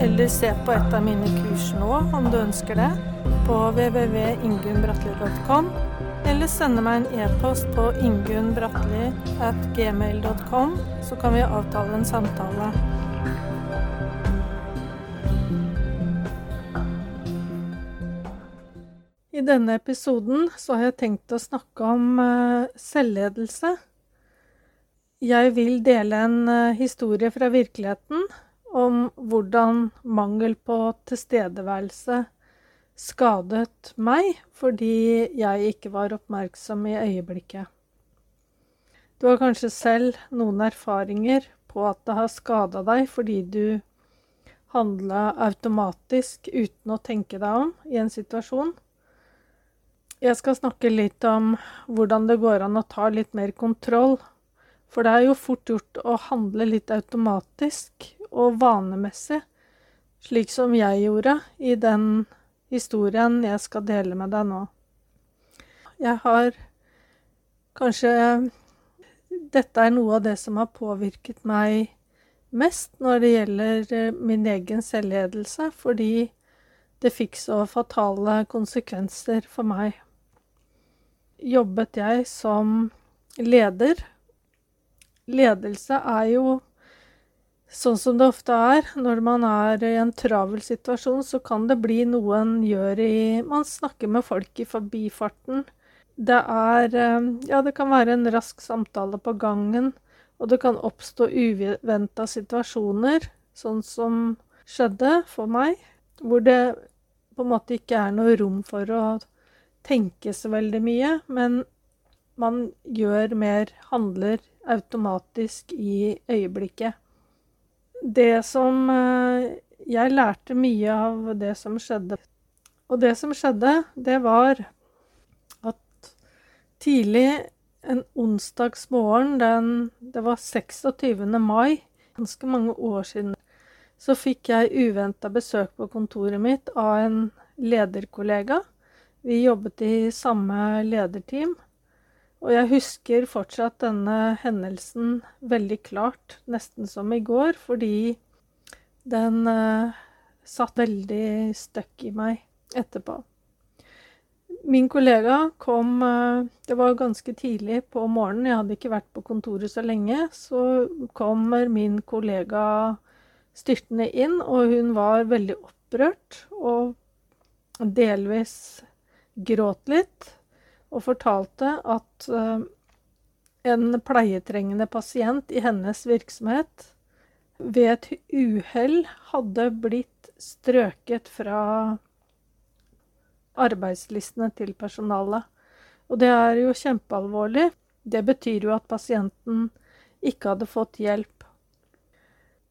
eller se på et av mine kurs nå, om du ønsker det, på www.ingunnbratli.com, eller sende meg en e-post på ingunnbratli.gmail.com, så kan vi avtale en samtale. I denne episoden så har jeg tenkt å snakke om uh, selvledelse. Jeg vil dele en uh, historie fra virkeligheten om hvordan mangel på tilstedeværelse skadet meg fordi jeg ikke var oppmerksom i øyeblikket. Du har kanskje selv noen erfaringer på at det har skada deg fordi du handla automatisk uten å tenke deg om i en situasjon. Jeg skal snakke litt om hvordan det går an å ta litt mer kontroll. For det er jo fort gjort å handle litt automatisk og vanemessig, slik som jeg gjorde i den historien jeg skal dele med deg nå. Jeg har kanskje Dette er noe av det som har påvirket meg mest når det gjelder eh, min egen selvledelse, fordi det fikk så fatale konsekvenser for meg. Jobbet jeg som leder Ledelse er jo Sånn som det ofte er når man er i en travel situasjon, så kan det bli noe en gjør i Man snakker med folk i forbifarten. Det er eh, Ja, det kan være en rask samtale på gangen, og det kan oppstå uventa situasjoner, sånn som skjedde for meg, hvor det på en måte ikke er noe rom for å tenke så veldig mye, men man gjør mer, handler automatisk i øyeblikket det som eh, Jeg lærte mye av det som skjedde. Og det som skjedde, det var at tidlig en onsdagsmorgen, den Det var 26. mai, ganske mange år siden, så fikk jeg uventa besøk på kontoret mitt av en lederkollega. Vi jobbet i samme lederteam. Og jeg husker fortsatt denne hendelsen veldig klart, nesten som i går, fordi den uh, satt veldig støkk i meg etterpå. Min kollega kom uh, Det var ganske tidlig på morgenen, jeg hadde ikke vært på kontoret så lenge. Så kommer min kollega styrtende inn, og hun var veldig opprørt og delvis gråt litt og fortalte at uh, en pleietrengende pasient i hennes virksomhet ved et uhell hadde blitt strøket fra arbeidslistene til personalet. Og det er jo kjempealvorlig. Det betyr jo at pasienten ikke hadde fått hjelp.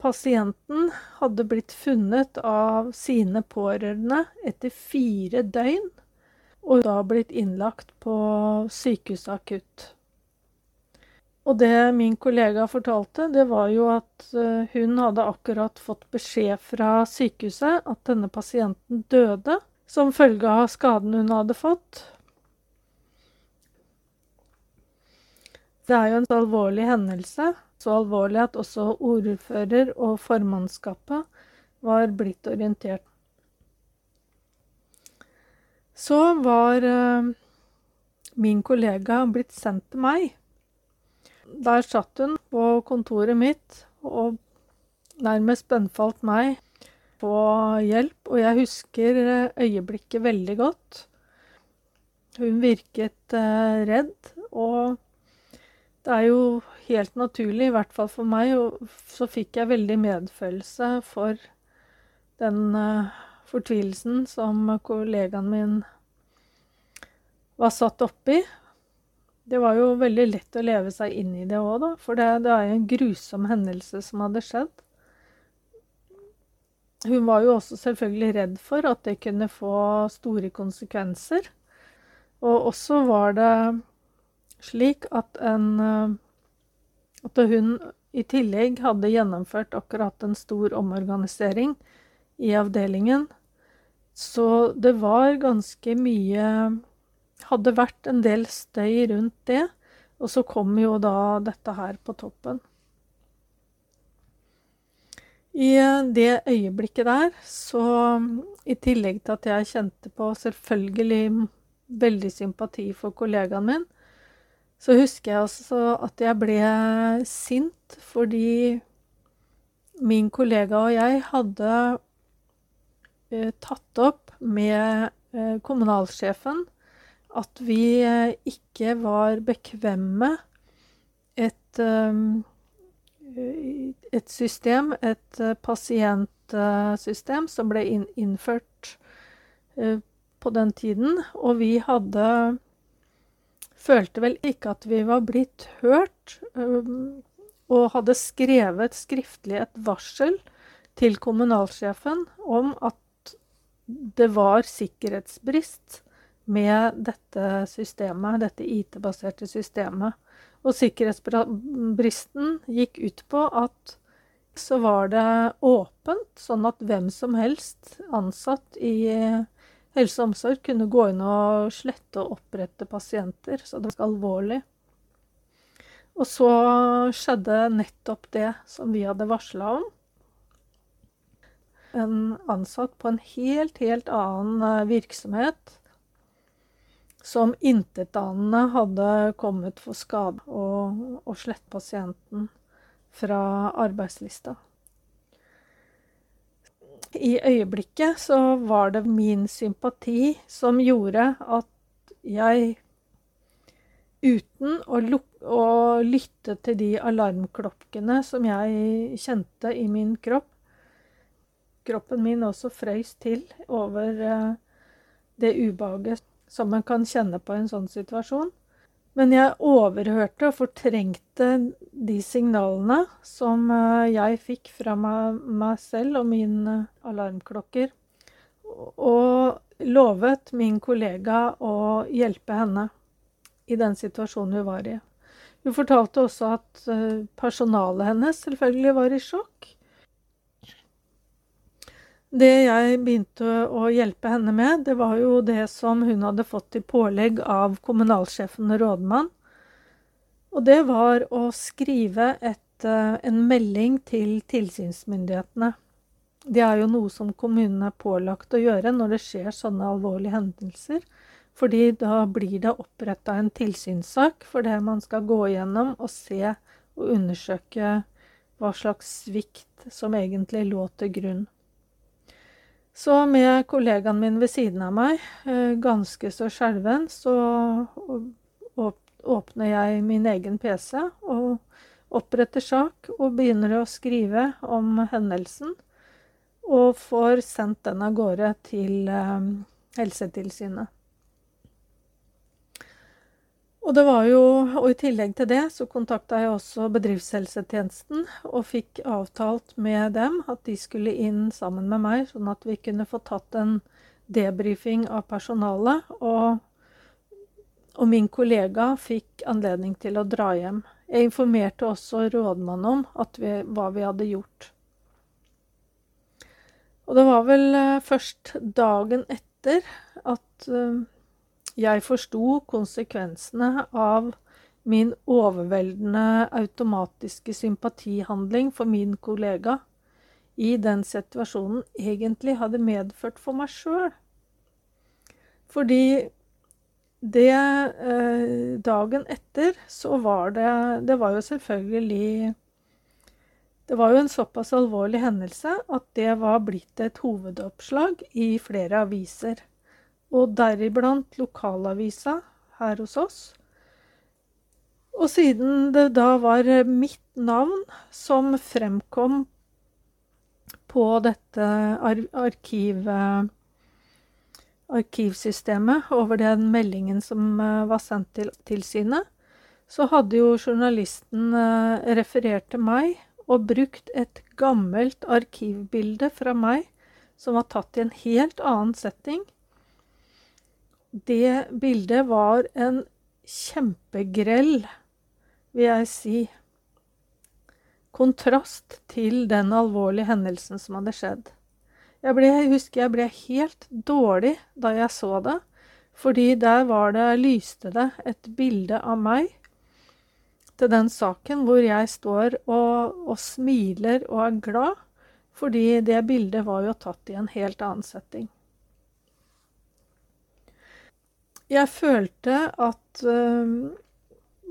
Pasienten hadde blitt funnet av sine pårørende etter fire døgn og da blitt innlagt på sykehuset akutt. Og det min kollega fortalte, det var jo at eh, hun hadde akkurat fått beskjed fra sykehuset at denne pasienten døde som følge av skaden hun hadde fått. Det er jo en alvorlig hendelse, så alvorlig at også ordfører og formannskapet var blitt orientert så var uh, min kollega blitt sendt til meg. Der satt hun på kontoret mitt og nærmest bønnfalt meg på hjelp, og jeg husker eh, øyeblikket veldig godt. Hun virket uh, redd, og det er jo helt naturlig, i hvert fall for meg, og så fikk jeg veldig medfølelse for den fortvilelsen som kollegaen min var satt oppi. Det var jo veldig lett å leve seg inn i det òg, da. For det, det er jo en grusom hendelse som hadde skjedd. hun var jo også selvfølgelig redd for at det kunne få store konsekvenser. Og også var det slik at en At hun i tillegg hadde gjennomført akkurat en stor omorganisering i avdelingen. Så det var ganske mye Hadde vært en del støy rundt det. Og så kom jo da dette her på toppen. I det øyeblikket der, så i tillegg til at jeg kjente på selvfølgelig veldig sympati for kollegaen min, så husker jeg også at jeg ble sint fordi min kollega og jeg hadde eh, tatt opp med eh, kommunalsjefen at vi eh, ikke var bekvemme et et system, et pasientsystem, som ble innført på den tiden. Og vi hadde Følte vel ikke at vi var blitt hørt, og hadde skrevet skriftlig et varsel til kommunalsjefen om at det var sikkerhetsbrist med dette systemet, dette IT-baserte systemet. Og sikkerhetsbristen gikk ut på at så var det åpent, sånn at hvem som helst ansatt i helse og omsorg kunne gå inn og slette og opprette pasienter. Så det var alvorlig. Og så skjedde nettopp det som vi hadde varsla om. En ansatt på en helt, helt annen eh, virksomhet som intetanende hadde kommet for skade og, og slett pasienten fra arbeidslista. I øyeblikket så var det min sympati som gjorde at jeg uten å, å lytte til de alarmklokkene som jeg kjente i min kropp Kroppen min også frøys til over uh, det ubehaget som man kan kjenne på i en sånn situasjon. Men jeg overhørte og fortrengte de signalene som eh, jeg fikk fra meg selv og mine alarmklokker, og lovet min kollega å hjelpe henne i den situasjonen hun var i. Hun fortalte også at eh, personalet hennes selvfølgelig var i sjokk. Det jeg begynte å hjelpe henne med, det var jo det som hun hadde fått i pålegg av kommunalsjefen og rådmann. Og det var å skrive et, eh, en melding til tilsynsmyndighetene. Det er jo noe som kommunen er pålagt å gjøre når det skjer sånne alvorlige hendelser. Fordi da blir det oppretta en tilsynssak for det man skal gå igjennom og se og undersøke hva slags svikt som egentlig lå til grunn. Så med kollegaen min ved siden av meg, eh, ganske så skjelven, så åpner jeg min egen PC og oppretter sak og begynner å skrive om hendelsen. Og får sendt den av gårde til eh, Helsetilsynet. Og jo, og i tillegg til det så kontakta jeg også bedriftshelsetjenesten og fikk avtalt med dem at de skulle inn sammen med meg, sånn at vi kunne få tatt en debrifing av personalet. Og, og min kollega fikk anledning til å dra hjem. Jeg informerte også rådmannen om vi, hva vi hadde gjort. Og det var vel eh, først dagen etter at uh, jeg forsto konsekvensene av min overveldende automatiske sympatihandling for min kollega i den situasjonen egentlig hadde medført for meg sjøl. Fordi det eh, Dagen etter så var det Det var jo selvfølgelig Det var jo en såpass alvorlig hendelse at det var blitt et hovedoppslag i flere aviser og deriblant lokalavisa her hos oss. Og siden det da var mitt navn som fremkom på dette ar arkiv, arkivsystemet over den meldingen som eh, var sendt til tilsynet, så hadde jo journalisten eh, referert til meg og brukt et gammelt arkivbilde fra meg som var tatt i en helt annen setting. Det bildet var en kjempegrell, vil jeg si, kontrast til den alvorlige hendelsen som hadde skjedd. Jeg, ble, jeg husker jeg ble helt dårlig da jeg så det, fordi der var det, lyste det et bilde av meg til den saken hvor jeg står og, og, smiler og er glad, fordi det bildet var jo tatt i en helt annen setting. Jeg følte at uh,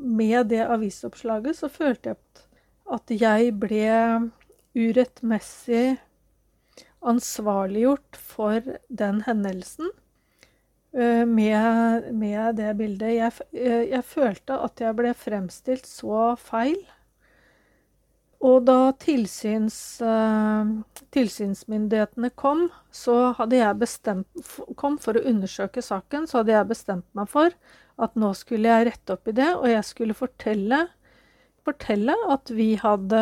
med det avisoppslaget så følte jeg at jeg ble urettmessig ansvarliggjort for den hendelsen. Eh, med, med, det bildet. Jeg, eh, jeg, følte at jeg ble fremstilt så feil. Og da tilsyns, uh, tilsynsmyndighetene kom, så hadde jeg bestemt, kom for å undersøke saken, så hadde jeg bestemt meg for at nå skulle jeg rette opp i det, og jeg skulle fortelle, fortelle at vi hadde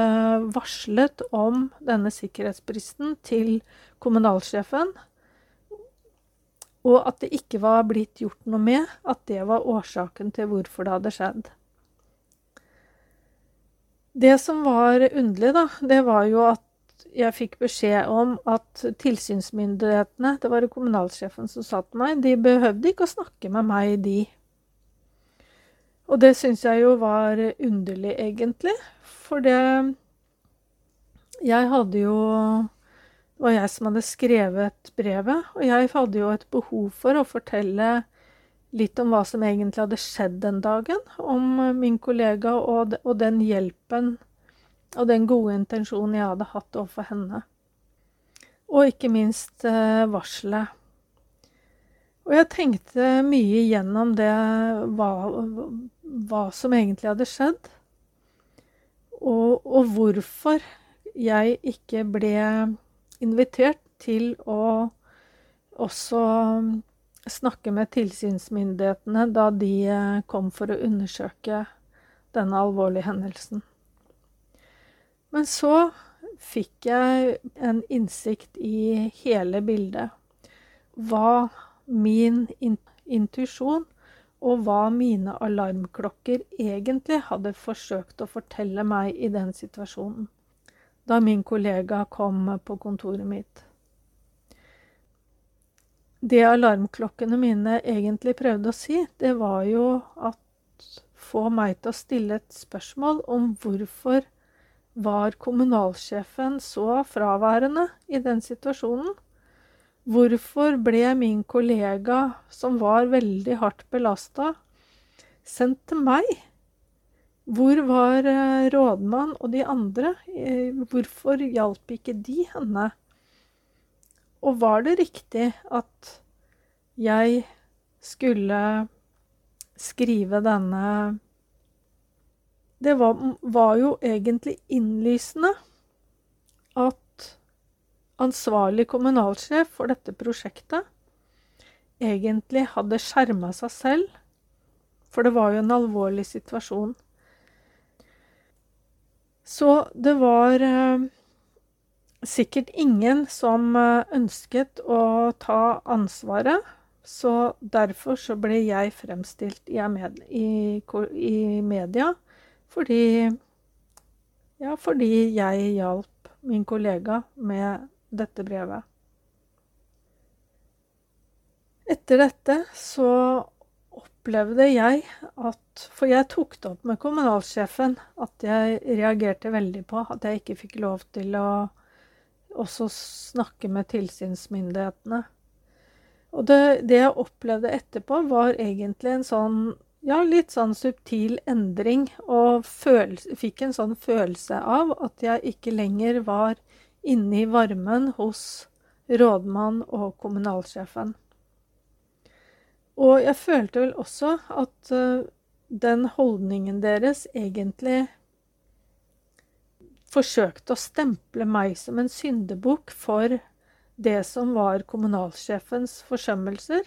varslet om denne sikkerhetsbristen til kommunalsjefen og at det ikke var blitt gjort noe med at det var årsaken til hvorfor det hadde skjedd. Det som var underlig, da, det var jo at jeg fikk beskjed om at tilsynsmyndighetene, det var det kommunalsjefen som sa til meg, de behøvde ikke å snakke med meg, de. Og det syns jeg jo var underlig, egentlig. For det Jeg hadde jo det var jeg som hadde skrevet brevet, og jeg hadde jo et behov for å fortelle litt om hva som egentlig hadde skjedd den dagen. Om min kollega og, den hjelpen og den gode intensjonen jeg hadde hatt overfor henne. Og ikke minst eh, varselet. Og jeg tenkte mye gjennom det hva, hva som egentlig hadde skjedd. Og, og hvorfor jeg ikke ble invitert til å også snakke med tilsynsmyndighetene da de eh, kom for å undersøke denne alvorlige hendelsen. Men så fikk jeg en innsikt i hele bildet. Hva min intuisjon og hva mine alarmklokker egentlig hadde forsøkt å fortelle meg i den situasjonen da min kollega kom på kontoret mitt. Det alarmklokkene mine egentlig prøvde å si, det var jo at få meg til å stille et spørsmål om hvorfor var kommunalsjefen så fraværende i den situasjonen? Hvorfor ble min kollega, som var veldig hardt belasta, sendt til meg hvor var eh, rådmann og de andre? Eh, hvorfor hjalp ikke de henne? Og var det riktig at jeg skulle skrive denne Det var, var jo egentlig innlysende at ansvarlig kommunalsjef for dette prosjektet egentlig hadde skjerma seg selv, for det var jo en alvorlig situasjon. Så det var eh, sikkert ingen som eh, ønsket å ta ansvaret. Så derfor så ble jeg fremstilt i, media fordi Ja, fordi jeg hjalp min kollega med dette brevet. Etter dette så opplevde jeg at For jeg tok det opp med kommunalsjefen at jeg reagerte veldig på at jeg ikke fikk lov til å også snakke med tilsynsmyndighetene. Og det, det jeg opplevde etterpå, var egentlig en sånn ja, litt sånn subtil endring, og følelse, fikk en sånn følelse av at jeg ikke lenger var inne i varmen hos rådmann og kommunalsjefen. Og jeg følte vel også at uh, den holdningen deres egentlig forsøkte å stemple meg som en syndebukk for det som var kommunalsjefens forsømmelser.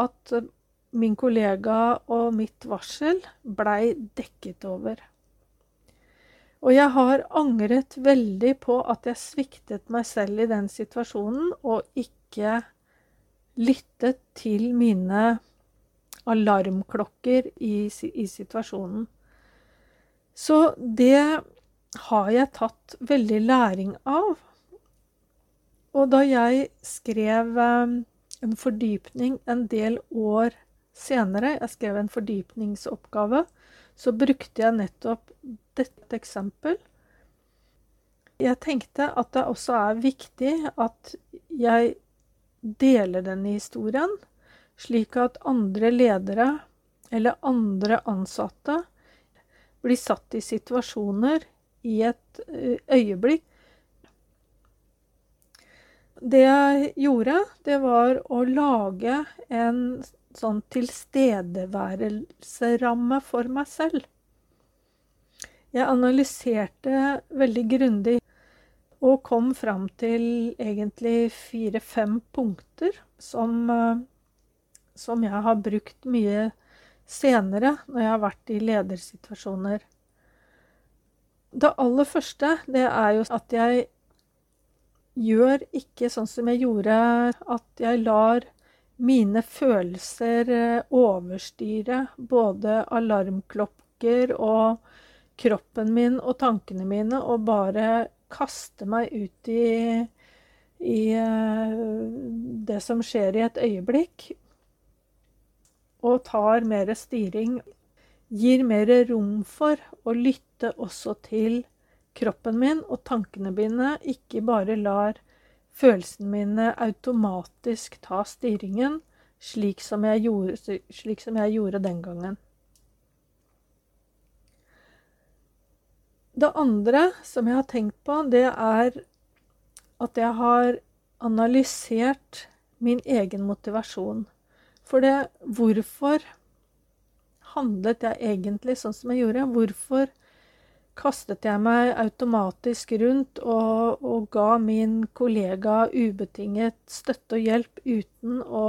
At uh, min kollega og mitt varsel blei dekket over. Og jeg har angret veldig på at jeg sviktet meg selv i den situasjonen, og ikke lyttet til mine alarmklokker i, i situasjonen. Så det har jeg tatt veldig læring av. Og da jeg skrev eh, en fordypning en del år senere, jeg skrev en fordypningsoppgave, så brukte jeg nettopp dette eksempel. Jeg tenkte at det også er viktig at jeg deler denne historien, slik at andre ledere eller andre ansatte blir satt i situasjoner i et eh, øyeblikk. Det jeg gjorde, det var å lage en sånn tilstedeværelseramme for meg selv. Jeg analyserte veldig grundig og kom fram til egentlig fire-fem punkter som, eh, som jeg har brukt mye senere når jeg har vært i ledersituasjoner. Det aller første, det er jo at jeg gjør ikke sånn som jeg gjorde, at jeg lar mine følelser eh, overstyre både alarmklokker og kroppen min og tankene mine, og bare kaste meg ut i, i eh, det som skjer i et øyeblikk, og tar mer styring. Gir mer rom for å lytte også til kroppen min og tankene mine, ikke bare lar følelsene mine automatisk ta styringen, slik som jeg gjorde, som jeg gjorde den gangen. Det andre som jeg har tenkt på, det er at jeg har analysert min egen motivasjon. For det Hvorfor handlet jeg egentlig sånn som jeg gjorde? Hvorfor kastet jeg meg automatisk rundt og, og ga min kollega ubetinget støtte og hjelp uten å,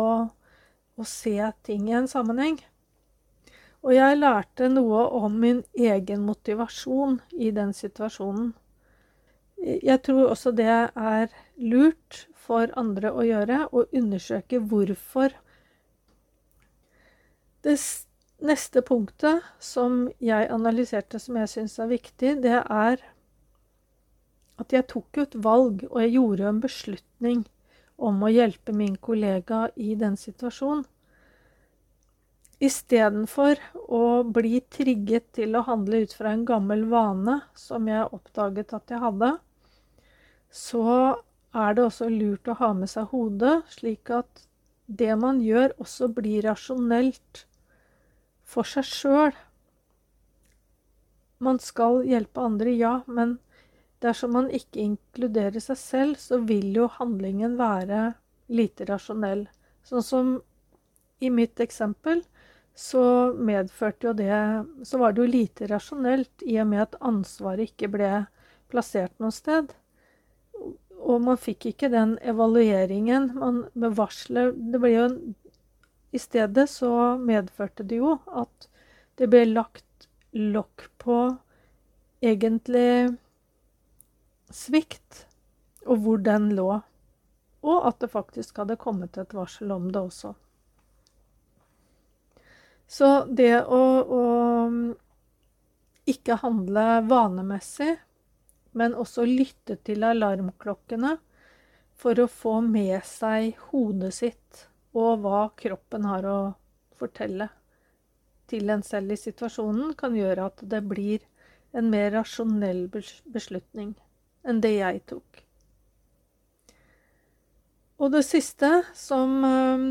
å se ting i en sammenheng. Og jeg lærte noe om min egen motivasjon i den situasjonen. Jeg tror også det er lurt for andre å gjøre, å undersøke hvorfor. Det Neste punktet som jeg analyserte som jeg syns er viktig, det er at jeg tok et valg, og jeg gjorde en beslutning om å hjelpe min kollega i den situasjonen. Istedenfor å bli trigget til å handle ut fra en gammel vane som jeg oppdaget at jeg hadde, så er det også lurt å ha med seg hodet, slik at det man gjør, også blir rasjonelt for seg sjøl. Man skal hjelpe andre, ja, men dersom man ikke inkluderer seg selv, så vil jo handlingen være lite rasjonell. Sånn som i mitt eksempel, så medførte jo det Så var det jo lite rasjonelt i og med at ansvaret ikke ble plassert noe sted. Og man fikk ikke den evalueringen man, med varselet Det ble jo en i stedet så medførte det jo at det ble lagt lokk på egentlig svikt, og hvor den lå. Og at det faktisk hadde kommet et varsel om det også. Så det å, å ikke handle vanemessig, men også lytte til alarmklokkene for å få med seg hodet sitt og hva kroppen har å fortelle til en selv i situasjonen, kan gjøre at det blir en mer rasjonell beslutning enn det jeg tok. Og det siste, som, eh,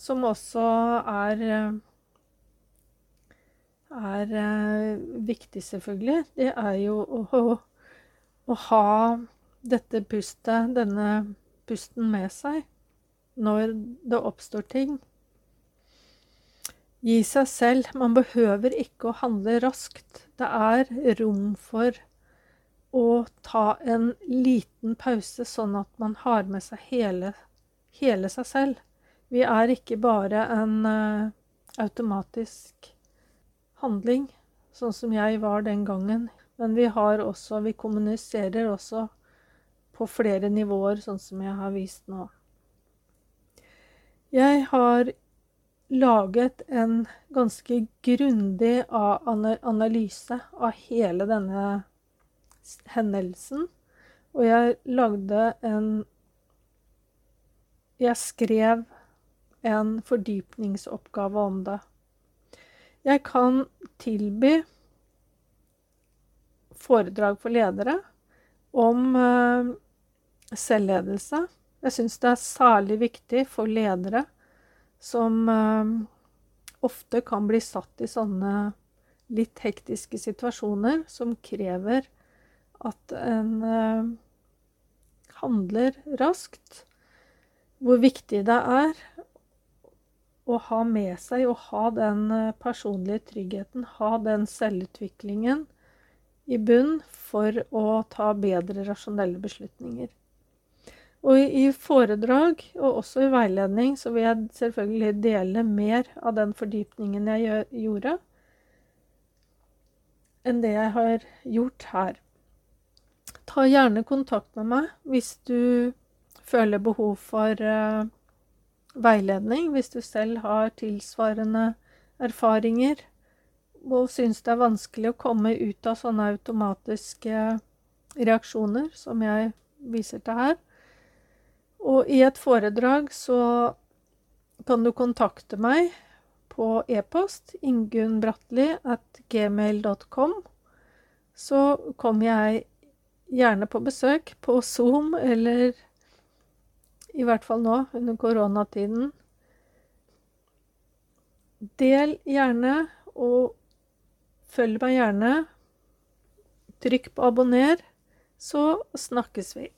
som også er er eh, viktig, selvfølgelig, det er jo å, å ha dette pustet, denne pusten med seg når det oppstår ting. Gi seg selv. Man behøver ikke å handle raskt. Det er rom for å ta en liten pause, sånn at man har med seg hele, hele seg selv. Vi er ikke bare en uh, automatisk handling, sånn som jeg var den gangen. Men vi har også Vi kommuniserer også på flere nivåer, sånn som jeg har vist nå. Jeg har laget en ganske grundig analyse av hele denne hendelsen. Og jeg lagde en Jeg skrev en fordypningsoppgave om det. Jeg kan tilby foredrag for ledere om uh, selvledelse. Jeg syns det er særlig viktig for ledere som uh, ofte kan bli satt i sånne litt hektiske situasjoner som krever at en uh, handler raskt. Hvor viktig det er å ha med seg og ha den personlige tryggheten, ha den selvutviklingen i bunn for å ta bedre rasjonelle beslutninger. Og i foredrag og også i veiledning så vil jeg selvfølgelig dele mer av den fordypningen jeg gjorde, enn det jeg har gjort her. Ta gjerne kontakt med meg hvis du føler behov for uh, veiledning, hvis du selv har tilsvarende erfaringer og syns det er vanskelig å komme ut av sånne automatiske reaksjoner som jeg viser til her. Og i et foredrag så kan du kontakte meg på e-post ingunnbratli.gmail.com. Så kommer jeg gjerne på besøk på Zoom, eller i hvert fall nå under koronatiden. Del gjerne, og følg meg gjerne. Trykk på abonner, så snakkes vi.